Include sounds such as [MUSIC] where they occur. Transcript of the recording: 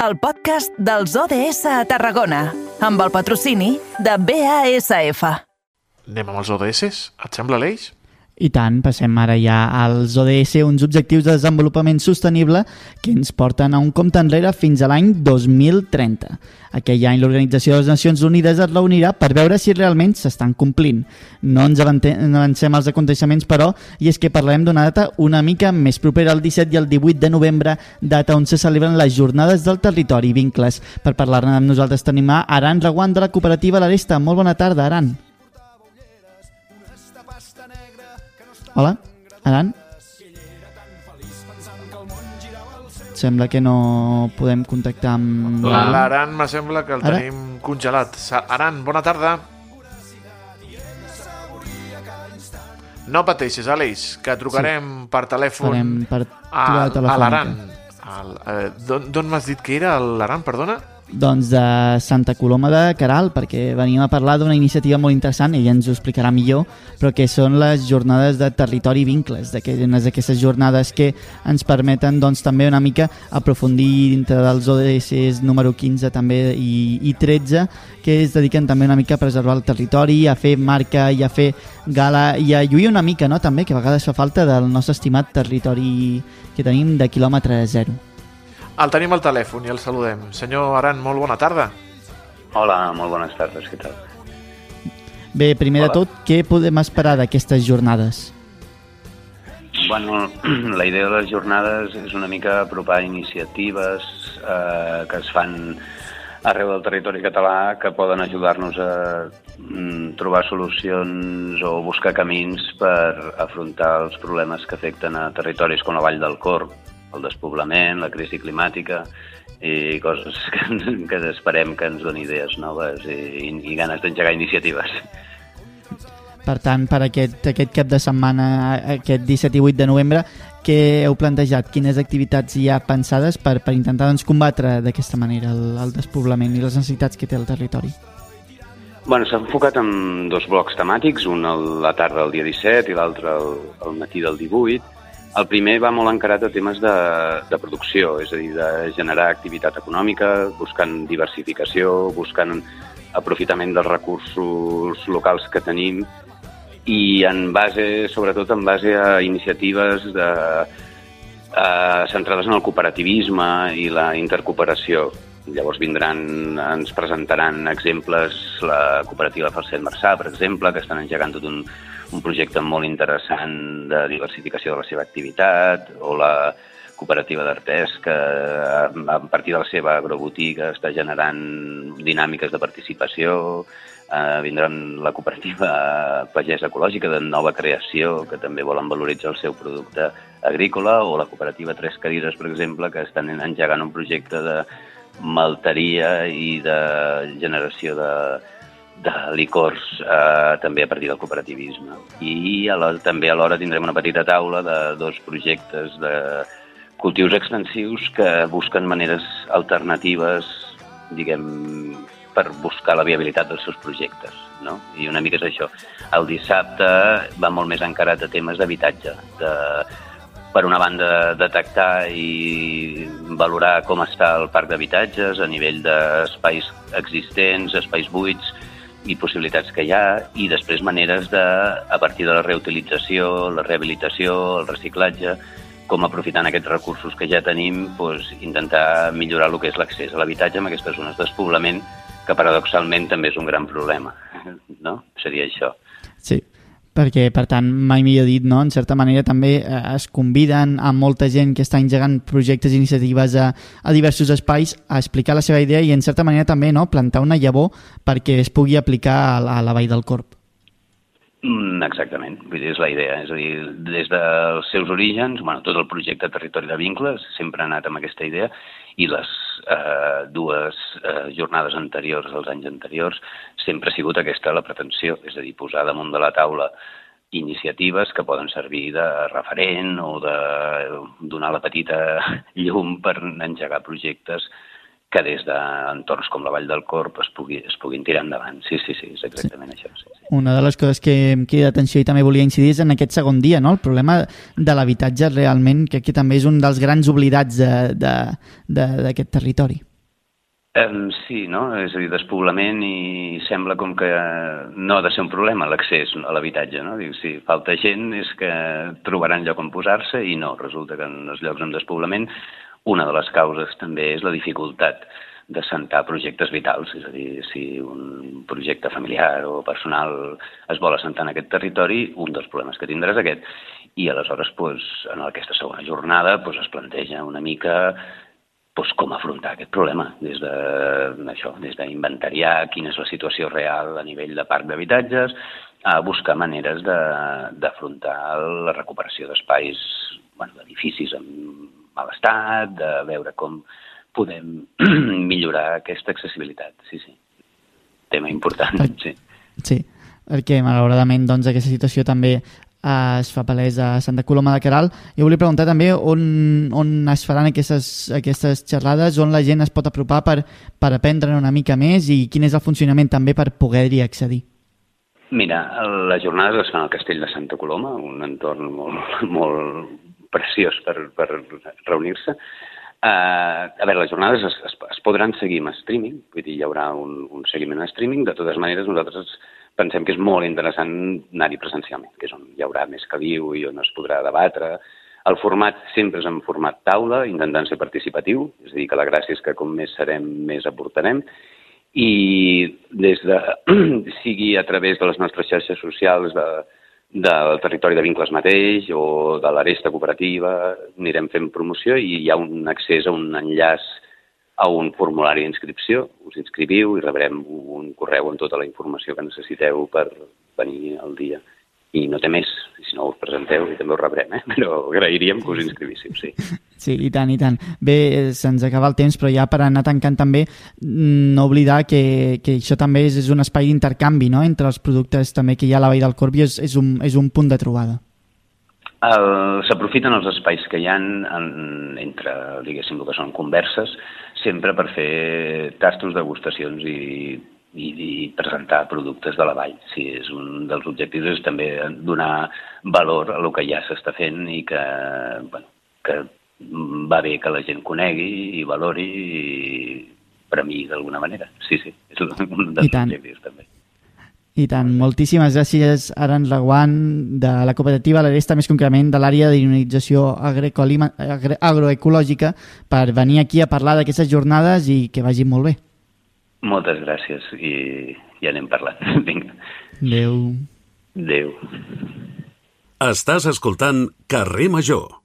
el podcast dels ODS a Tarragona, amb el patrocini de BASF. Anem amb els ODS? Et sembla l'eix? I tant, passem ara ja als ODS, uns objectius de desenvolupament sostenible que ens porten a un compte enrere fins a l'any 2030. Aquell any l'Organització de les Nacions Unides es reunirà per veure si realment s'estan complint. No ens avancem als aconteixements, però, i és que parlarem d'una data una mica més propera al 17 i el 18 de novembre, data on se celebren les Jornades del Territori i Vincles. Per parlar-ne amb nosaltres tenim a Aran Reguant de la cooperativa L'Aresta. Molt bona tarda, Aran. Hola, Aran? Sembla que no podem contactar amb... L'Aran me sembla que el Ara? tenim congelat. Aran, bona tarda. No pateixis, Aleix, que trucarem per telèfon Farem per a, a l'Aran. Al- eh, D'on d'on m'has dit que era l'Aran, perdona? Doncs de Santa Coloma de Caral, perquè venim a parlar d'una iniciativa molt interessant, ella ens ho explicarà millor, però que són les jornades de territori vincles, d'aquestes jornades que ens permeten doncs, també una mica aprofundir dintre dels ODS número 15 també i, i 13, que es dediquen també una mica a preservar el territori, a fer marca i a fer gala i a lluir una mica, no?, també, que a vegades fa falta del nostre estimat territori que tenim de quilòmetre zero. El tenim al telèfon i el saludem. Senyor Aran, molt bona tarda. Hola, molt bones tardes, què tal? Bé, primer de Hola. tot, què podem esperar d'aquestes jornades? Bueno, [CLEARS THROAT] la idea de les jornades és una mica apropar iniciatives eh, que es fan arreu del territori català que poden ajudar-nos a mm, trobar solucions o buscar camins per afrontar els problemes que afecten a territoris com la Vall del Corb, el despoblament, la crisi climàtica i coses [LAUGHS] que, que esperem que ens doni idees noves i, i ganes d'engegar iniciatives. Per tant, per aquest, aquest cap de setmana, aquest 17 i 8 de novembre, què heu plantejat? Quines activitats hi ha pensades per, per intentar doncs, combatre d'aquesta manera el, el despoblament i les necessitats que té el territori? Bueno, s'ha enfocat en dos blocs temàtics, un a la tarda del dia 17 i l'altre al, al matí del 18. El primer va molt encarat a temes de, de producció, és a dir, de generar activitat econòmica, buscant diversificació, buscant aprofitament dels recursos locals que tenim i en base, sobretot en base a iniciatives de, eh, centrades en el cooperativisme i la intercooperació. Llavors vindran, ens presentaran exemples, la cooperativa Falset Marçà, per exemple, que estan engegant tot un, un projecte molt interessant de diversificació de la seva activitat, o la cooperativa d'Artés, que a partir de la seva agrobotiga està generant dinàmiques de participació, eh, vindran la cooperativa Pagès Ecològica de nova creació, que també volen valoritzar el seu producte agrícola, o la cooperativa Tres Cadires, per exemple, que estan engegant un projecte de malteria i de generació de, de licors eh, també a partir del cooperativisme. I a la, també alhora tindrem una petita taula de dos projectes de cultius extensius que busquen maneres alternatives, diguem, per buscar la viabilitat dels seus projectes. No? I una mica és això. El dissabte va molt més encarat a temes d'habitatge, de, per una banda, detectar i valorar com està el parc d'habitatges a nivell d'espais existents, espais buits i possibilitats que hi ha, i després maneres de, a partir de la reutilització, la rehabilitació, el reciclatge, com aprofitant aquests recursos que ja tenim, doncs, intentar millorar el que és l'accés a l'habitatge en aquestes zones de despoblament, que paradoxalment també és un gran problema. [LAUGHS] No? Seria això. Sí, perquè, per tant, mai millor dit, no? en certa manera també eh, es conviden a molta gent que està engegant projectes i iniciatives a, a diversos espais a explicar la seva idea i, en certa manera, també no? plantar una llavor perquè es pugui aplicar a la, a la Vall del Corp. Mm, Exactament, vull dir, és la idea. És a dir, des dels seus orígens, bueno, tot el projecte Territori de Vincles sempre ha anat amb aquesta idea i les eh, dues eh, jornades anteriors, els anys anteriors, sempre ha sigut aquesta la pretensió, és a dir, posar damunt de la taula iniciatives que poden servir de referent o de donar la petita [LAUGHS] llum per engegar projectes que des d'entorns com la Vall del Corp es, pugui, es puguin tirar endavant. Sí, sí, sí, és exactament sí. això. Sí, sí. Una de les coses que em crida atenció i també volia incidir és en aquest segon dia, no? el problema de l'habitatge realment, que aquí també és un dels grans oblidats d'aquest de, de, d'aquest territori. Um, sí, no? És a dir, despoblament i sembla com que no ha de ser un problema l'accés a l'habitatge, no? Diu, si falta gent és que trobaran lloc on posar-se i no, resulta que en els llocs amb despoblament una de les causes també és la dificultat d'assentar projectes vitals, és a dir, si un projecte familiar o personal es vol assentar en aquest territori, un dels problemes que tindrà és aquest. I aleshores, doncs, en aquesta segona jornada, doncs, es planteja una mica doncs, com afrontar aquest problema, des de, això, des d'inventariar quina és la situació real a nivell de parc d'habitatges, a buscar maneres d'afrontar la recuperació d'espais, bueno, d'edificis en mal estat, de veure com podem [CLEARS THROAT] millorar aquesta accessibilitat. Sí, sí. Tema important, sí. Sí, perquè malauradament doncs, aquesta situació també eh, es fa palès a Santa Coloma de Caral. Jo volia preguntar també on, on es faran aquestes, aquestes xerrades, on la gent es pot apropar per, per aprendre una mica més i quin és el funcionament també per poder-hi accedir. Mira, les jornades es fan al Castell de Santa Coloma, un entorn molt, molt preciós per, per reunir-se. Uh, a veure, les jornades es, es, es podran seguir en streaming, vull dir, hi haurà un, un seguiment en streaming. De totes maneres, nosaltres pensem que és molt interessant anar-hi presencialment, que és on hi haurà més caliu i on es podrà debatre. El format sempre és en format taula, intentant ser participatiu, és a dir, que la gràcia és que com més serem, més aportarem, i des de, [CLEARS THROAT] sigui a través de les nostres xarxes socials de, del territori de vincles mateix o de l'aresta cooperativa, anirem fent promoció i hi ha un accés a un enllaç a un formulari d'inscripció, us inscriviu i rebrem un correu amb tota la informació que necessiteu per venir al dia. I no té més, si no us presenteu i també us rebrem, eh? però agrairíem que us inscrivíssiu, sí. [LAUGHS] Sí, i tant, i tant. Bé, se'ns acaba el temps, però ja per anar tancant també, mm, no oblidar que, que això també és, és un espai d'intercanvi no? entre els productes també que hi ha a la Vall del Corbi, és, és, un, és un punt de trobada. S'aprofiten els espais que hi han en, entre, diguéssim, el que són converses, sempre per fer tastos, degustacions i, i, i presentar productes de la vall. Sí, és un dels objectius és també donar valor a el que ja s'està fent i que, bueno, que va bé que la gent conegui i valori i premi d'alguna manera. Sí, sí, és un dels objectius també. I tant, moltíssimes gràcies Aran Laguant de la cooperativa l'Aresta, més concretament de l'àrea d'ionització agroecològica per venir aquí a parlar d'aquestes jornades i que vagi molt bé. Moltes gràcies i ja anem parlant. [LAUGHS] Vinga. Adéu. Adéu. Estàs escoltant Carrer Major